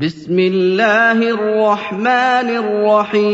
بسم الله الرحمن الرحيم.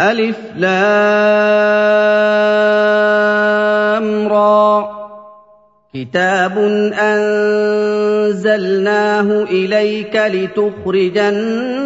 ألف لام را. كتاب أنزلناه إليك لتخرج الناس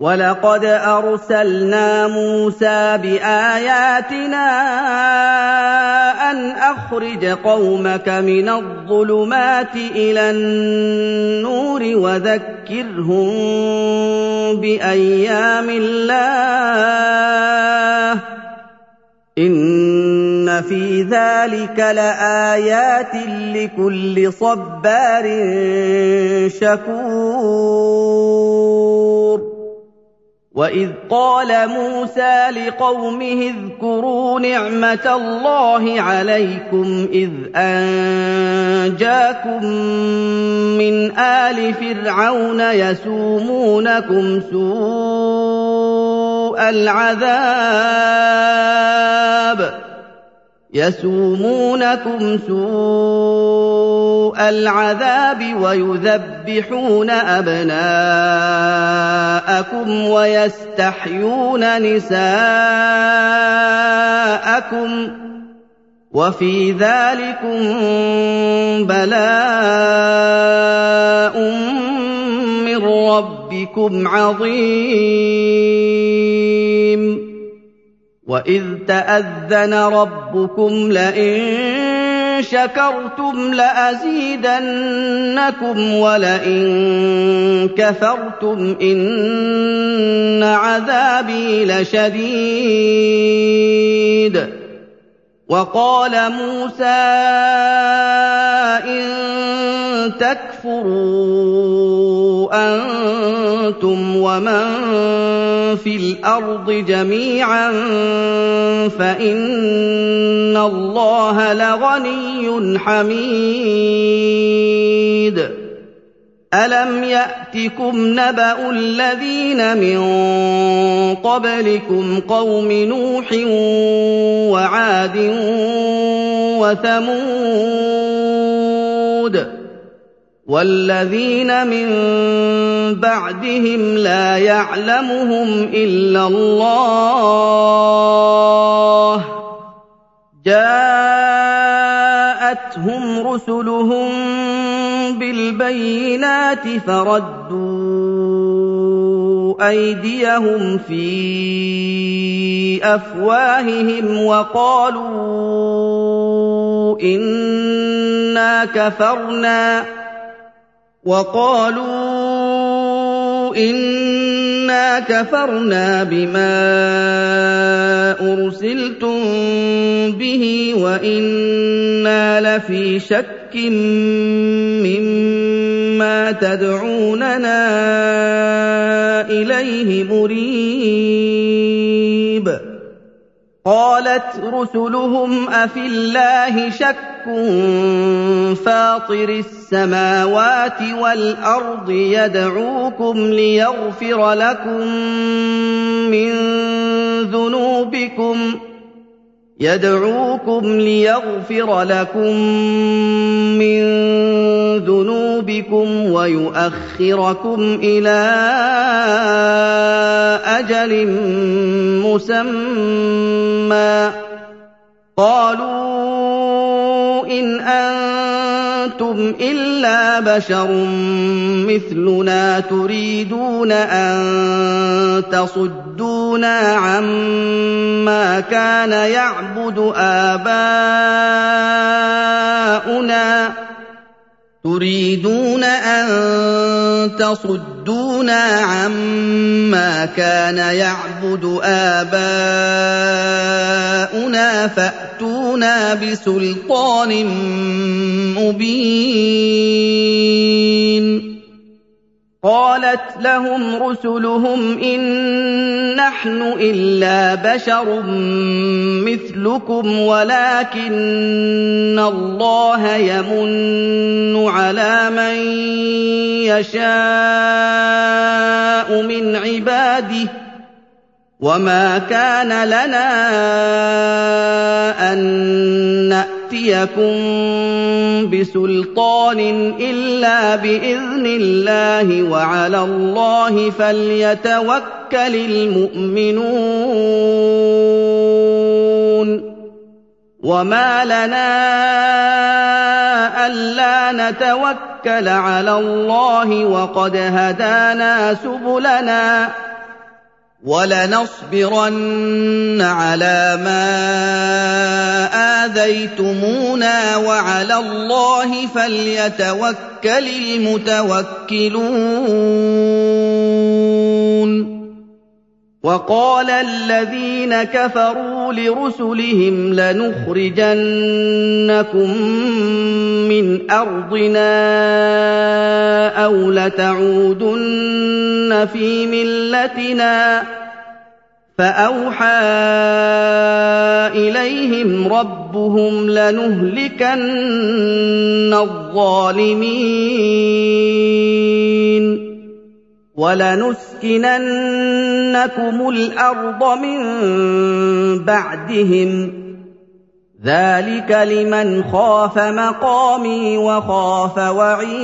وَلَقَدْ أَرْسَلْنَا مُوسَىٰ بِآيَاتِنَا أَنْ أَخْرِجْ قَوْمَكَ مِنَ الظُّلُمَاتِ إِلَى النُّورِ وَذَكِّرْهُم بِأَيَّامِ اللَّهِ ۚ إِنَّ فِي ذَٰلِكَ لَآيَاتٍ لِّكُلِّ صَبَّارٍ شَكُورٍ وَإِذْ قَالَ مُوسَىٰ لِقَوْمِهِ اذْكُرُوا نِعْمَةَ اللَّهِ عَلَيْكُمْ إِذْ أَنجَاكُم مِّنْ آلِ فِرْعَوْنَ يَسُومُونَكُمْ سُوءَ الْعَذَابِ يَسُومُونَكُمْ سُوءَ الْعَذَابِ وَيُذَبِّحُونَ أَبْنَاءَكُمْ وَيَسْتَحْيُونَ نِسَاءَكُمْ ۚ وَفِي ذَٰلِكُم بَلَاءٌ مِّن رَّبِّكُمْ عَظِيمٌ. وَإِذْ تَأَذَّنَ رَبُّكُمْ لَئِن شَكَرْتُمْ لَأَزِيدَنَّكُمْ وَلَئِن كَفَرْتُمْ إِنَّ عَذَابِي لَشَدِيدٌ. وَقَالَ مُوسَىٰ إِن تَكْفُرُوا أَنتُمْ وَمَن فِي الْأَرْضِ جَمِيعًا فَإِنَّ اللَّهَ لَغَنِيٌّ حَمِيدٌ. أَلَمْ يَأْتِكُمْ نَبَأُ الَّذِينَ مِن قَبْلِكُمْ قَوْمِ نُوحٍ وَعَادٍ وَثَمُودَ؟ وَالَّذِينَ مِن بَعْدِهِمْ لَا يَعْلَمُهُمْ إِلَّا اللَّهُ ۚ. جَاءَتْهُمْ رُسُلُهُم بِالْبَيِّنَاتِ فَرَدُّوا أَيْدِيَهُمْ فِي أَفْوَاهِهِمْ وَقَالُوا إِنَّا كَفَرْنَا. وَقَالُوا إِنَّا كَفَرْنَا بِمَا أُرْسِلْتُم بِهِ وَإِنَّا لَفِي شَكٍّ مِّمَّا تَدْعُونَنَا إِلَيْهِ مُرِيبٍ قَالَتْ رُسُلُهُمْ أَفِي اللَّهِ شَكٌّ فَاطِرِ السَّمَاوَاتِ وَالْأَرْضِ يَدْعُوكُمْ لِيَغْفِرَ لَكُم مِّن ذُنُوبِكُمْ يدعوكم ليغفر لكم من ذنوبكم ويؤخركم إلى أجل مسمى. قالوا إن أنتم إلا بشر مثلنا تريدون أن تصدونا عما كان يعبد آباؤنا. تريدون أن تصدونا عما كان يعبد آباؤنا فأتونا بسلطان مبين. قالت لهم رسلهم إن نحن إلا بشر مثلكم ولكن الله يمن على من يشاء من عباده وما كان لنا أن ناتيكم بسلطان إلا بإذن الله وعلى الله فليتوكل المؤمنون. وما لنا ألا نتوكل على الله وقد هدانا سبلنا وَلَنَصْبِرَنَّ عَلَىٰ مَا آذَيْتُمُونَا وَعَلَى اللَّهِ فَلْيَتَوَكَّلِ الْمُتَوَكِّلُونَ. وَقَالَ الَّذِينَ كَفَرُوا لِرُسُلِهِمْ لَنُخْرِجَنَّكُم مِّنْ أَرْضِنَا أَوْ لَتَعُودُنَّ فِي مِلَّتِنَا ۖ فَأَوْحَىٰ إِلَيْهِمْ رَبُّهُمْ لَنُهْلِكَنَّ الظَّالِمِينَ. وَلَنُسْكِنَنَّكُمُ الْأَرْضَ مِن بَعْدِهِمْ ۚ. ذَٰلِكَ لِمَنْ خَافَ مَقَامِي وَخَافَ وَعِيدِ.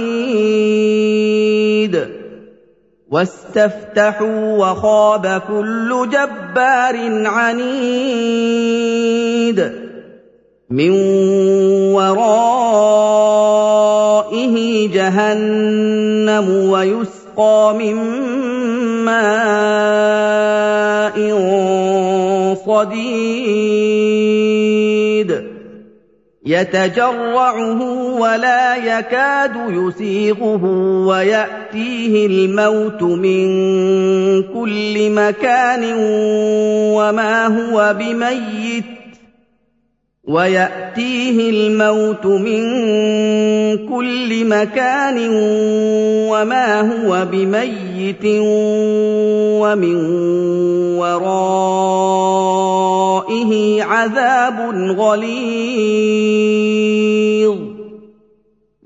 وَاسْتَفْتَحُوا وَخَابَ كُلُّ جَبَّارٍ عَنِيدٍ. مِّن وَرَائِهِ جَهَنَّمُ وَيُسْقَىٰ يُسْقَىٰ مِن مَّاءٍ صَدِيدٍ يَتَجَرَّعُهُ وَلَا يَكَادُ يُسِيغُهُ وَيَأْتِيهِ الْمَوْتُ مِن كُلِّ مَكَانٍ وَمَا هُوَ بِمَيِّتٍ وَيَأْتِيهِ الْمَوْتُ مِن كُلِّ مَكَانٍ وَمَا هُوَ بِمَيِّتٍ وَمِن وَرَائِهِ عَذَابٌ غَلِيظٌ.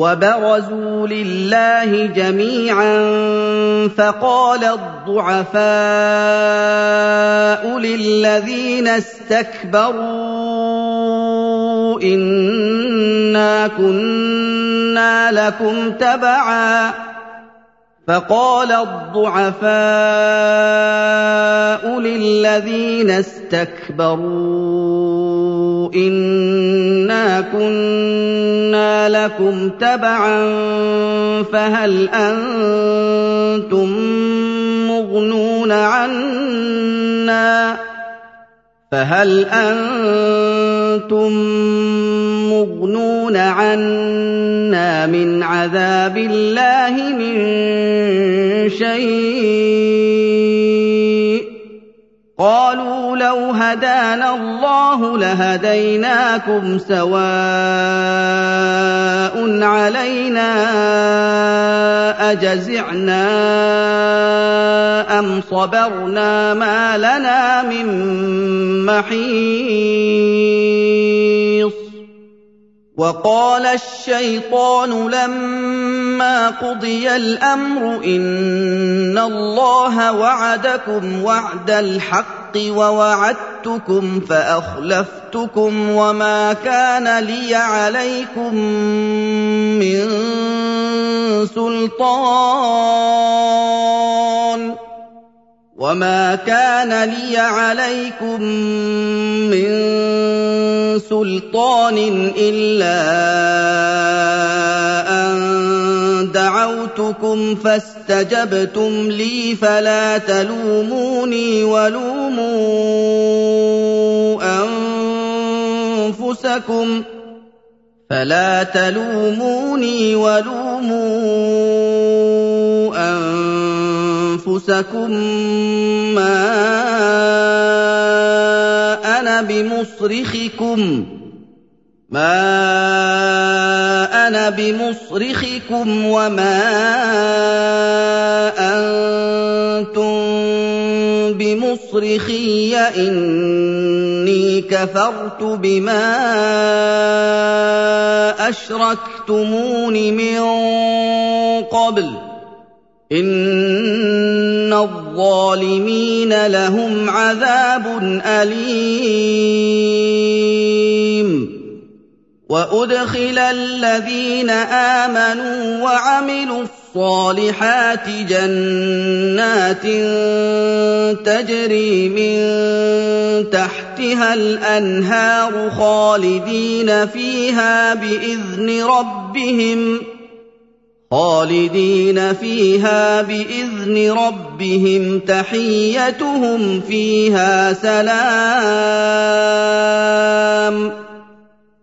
وَبَرَزُوا لِلَّهِ جَمِيعًا فَقَالَ الضُّعَفَاءُ لِلَّذِينَ اسْتَكْبَرُوا إِنَّا كُنَّا لَكُمْ تَبَعًا فَقَالَ الضُّعَفَاءُ لِلَّذِينَ اسْتَكْبَرُوا إِنَّا كُنَّا لَكُمْ تَبَعًا فَهَلْ أَنتُم مُّغْنُونَ عَنَّا فَهَلْ أَنتُم مُّغْنُونَ عَنَّا مِنْ عَذَابِ اللَّهِ مِن شَيْءٍ؟ قَالُوا لَوْ هَدَانَا اللَّهُ لَهَدَيْنَاكُمْ ۖ سَوَاءٌ عَلَيْنَا أَجَزِعْنَا أَمْ صَبَرْنَا مَا لَنَا مِن مَّحِيصٍ. وَقَالَ الشَّيْطَانُ لَمَّا قُضِيَ الْأَمْرُ إِنَّ اللَّهَ وَعَدَكُمْ وَعْدَ الْحَقِّ وَوَعَدتُّكُمْ فَأَخْلَفْتُكُمْ وَمَا كَانَ لِيَ عَلَيْكُم مِّن سُلْطَانٍ وَمَا كَانَ لِيَ عَلَيْكُم مِّن سُلْطَانٍ إِلَّا أَن دَعَوْتُكُمْ فَاسْتَجَبْتُمْ لِي فَلَا تَلُومُونِي وَلُومُوا أَنفُسَكُمْ فَلَا تَلُومُونِي وَلُومُوا أَنفُسَكُم مَّا أَنَا بِمُصْرِخِكُمْ. مَا أَنَا بِمُصْرِخِكُمْ وَمَا أَنتُم بِمُصْرِخِيَّ ۖ. إِنِّي كَفَرْتُ بِمَا أَشْرَكْتُمُونِ مِن قَبْلُ ۗ. إِنَّ الظَّالِمِينَ لَهُمْ عَذَابٌ أَلِيمٌ. وَأُدْخِلَ الَّذِينَ آمَنُوا وَعَمِلُوا الصَّالِحَاتِ جَنَّاتٍ تَجْرِي مِن تَحْتِهَا الْأَنْهَارُ خَالِدِينَ فِيهَا بِإِذْنِ رَبِّهِمْ خالدين فيها بإذن ربهم تحيتهم فيها سلام.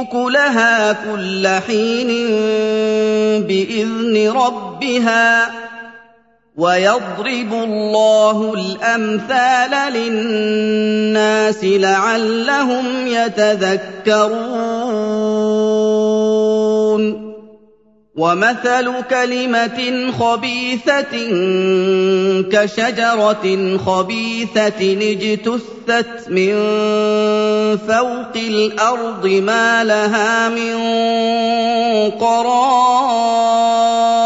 أُكُلَهَا كُلَّ حِينٍ بِإِذْنِ رَبِّهَا ۗ وَيَضْرِبُ اللَّهُ الْأَمْثَالَ لِلنَّاسِ لَعَلَّهُمْ يَتَذَكَّرُونَ وَمَثَلُ كَلِمَةٍ خَبِيثَةٍ كَشَجَرَةٍ خَبِيثَةٍ اجْتُثَّتْ مِن فَوْقِ الْأَرْضِ مَا لَهَا مِن قَرَارٍ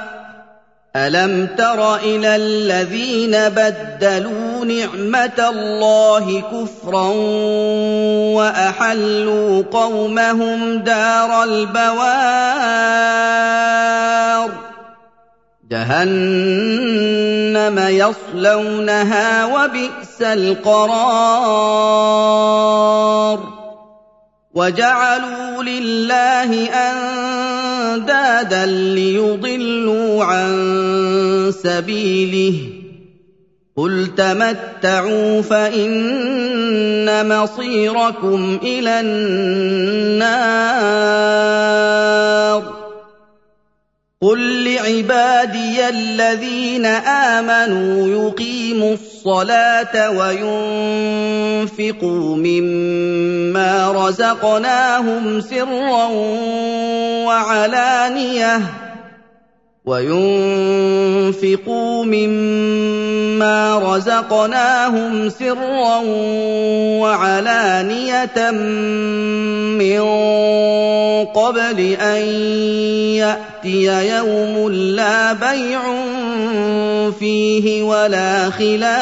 أَلَمْ تَرَ إِلَى الَّذِينَ بَدَّلُوا نِعْمَةَ اللَّهِ كُفْرًا وَأَحَلُّوا قَوْمَهُمْ دَارَ الْبَوَارِ جَهَنَّمَ يَصْلَوْنَهَا ۖ وَبِئْسَ الْقَرَارُ وَجَعَلُوا لِلَّهِ أَندَادًا لِّيُضِلُّوا عَن سَبِيلِهِ ۗ قُلْ تَمَتَّعُوا فَإِنَّ مَصِيرَكُمْ إِلَى النَّارِ قُل عِبَادِيَ الَّذِينَ آمَنُوا يُقِيمُوا الصَّلَاةَ وَيُنفِقُوا مِمَّا رَزَقْنَاهُمْ سِرًّا وَعَلَانِيَةً وَيُنفِقُوا مِمَّا رَزَقْنَاهُمْ سِرًّا وَعَلَانِيَةً مِّن قَبْلِ أَن يَأْتِيَ يَوْمٌ لَّا بَيْعٌ فِيهِ وَلَا خِلَالٌ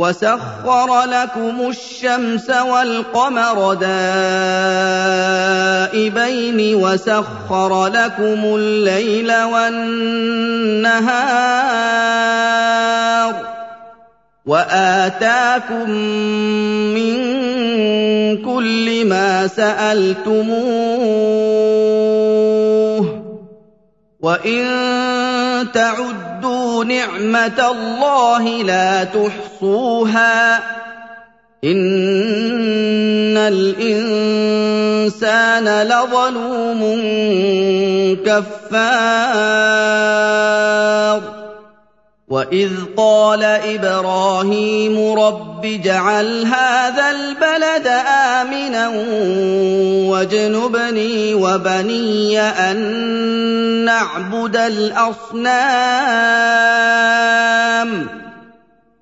وَسَخَّرَ لَكُمُ الشَّمْسَ وَالْقَمَرَ دَائِبَيْنِ وَسَخَّرَ لَكُمُ اللَّيْلَ وَالنَّهَارَ وَآتَاكُم مِّن كُلِّ مَا سَأَلْتُمُوهُ وَإِن تَعُدُّوا نِعْمَةَ اللَّهِ لَا تُحْصُوهَا ۗ. إِنَّ الْإِنسَانَ لَظَلُومٌ كَفَّارٌ. وَإِذْ قَالَ إِبْرَاهِيمُ رَبِّ اجْعَلْ هَٰذَا الْبَلَدَ آمِنًا وَاجْنُبْنِي وَبَنِيَّ أَن نَّعْبُدَ الْأَصْنَامَ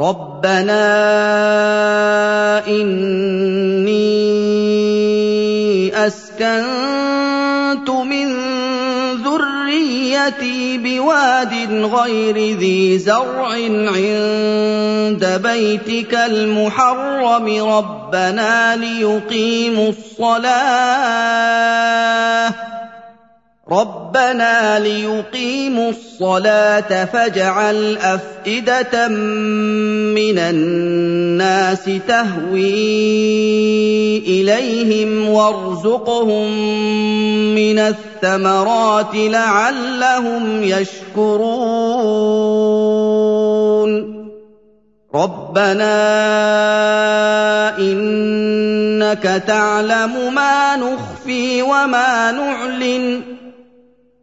رَبَّنَا إِنِّي أَسْكَنتُ مِن ذُرِّيَّتِي بِوَادٍ غَيْرِ ذِي زَرْعٍ عِندَ بَيْتِكَ الْمُحَرَّمِ رَبَّنَا لِيُقِيمُوا الصَّلَاةَ رَبَّنَا لِيُقِيمُوا الصَّلَاةَ فَاجْعَلْ أَفْئِدَةً مِّنَ النَّاسِ تَهْوِي إِلَيْهِمْ وَارْزُقْهُم مِّنَ الثَّمَرَاتِ لَعَلَّهُمْ يَشْكُرُونَ رَبَّنَا إِنَّكَ تَعْلَمُ مَا نُخْفِي وَمَا نُعْلِنُ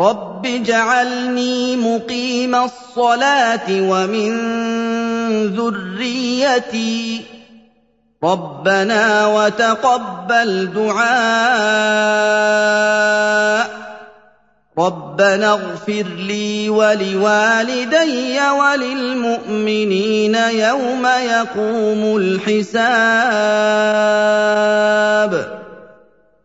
رَبِّ اجْعَلْنِي مُقِيمَ الصَّلَاةِ وَمِن ذُرِّيَّتِي ۚ رَبَّنَا وَتَقَبَّلْ دُعَاءِ رَبَّنَا اغْفِرْ لِي وَلِوَالِدَيَّ وَلِلْمُؤْمِنِينَ يَوْمَ يَقُومُ الْحِسَابُ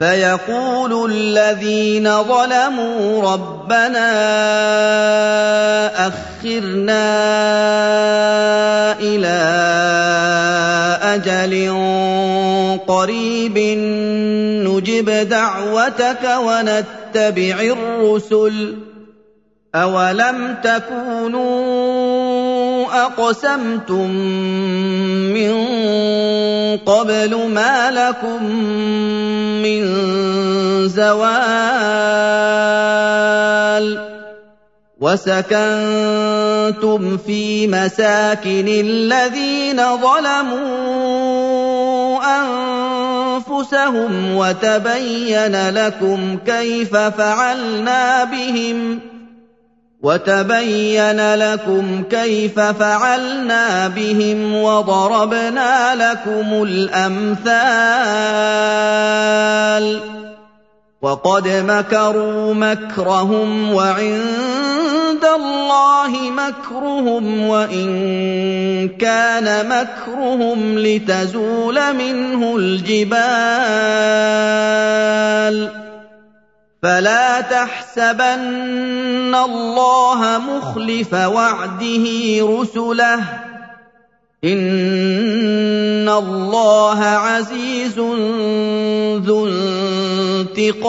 فَيَقُولُ الَّذِينَ ظَلَمُوا رَبَّنَا أَخِّرْنَا إِلَىٰ أَجَلٍ قَرِيبٍ نُّجِبْ دَعْوَتَكَ وَنَتَّبِعِ الرُّسُلَ ۗ أَوَلَمْ تَكُونُوا أَقْسَمْتُم مِّن قَبْلُ مَا لَكُم مِّن زَوَالٍ وَسَكَنتُمْ فِي مَسَاكِنِ الَّذِينَ ظَلَمُوا أَنفُسَهُمْ وَتَبَيَّنَ لَكُمْ كَيْفَ فَعَلْنَا بِهِمْ ۚ وَتَبَيَّنَ لَكُمْ كَيْفَ فَعَلْنَا بِهِمْ وَضَرَبْنَا لَكُمُ الْأَمْثَالَ. وَقَدْ مَكَرُوا مَكْرَهُمْ وَعِندَ اللَّهِ مَكْرُهُمْ وَإِن كَانَ مَكْرُهُمْ لِتَزُولَ مِنْهُ الْجِبَالُ. فَلَا تَحْسَبَنَّ اللَّهَ مُخْلِفَ وَعْدِهِ رُسُلَهُ ۗ. إِنَّ اللَّهَ عَزِيزٌ ذُو انتِقَامٍ.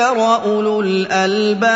أُولُو الْأَلْبَابِ.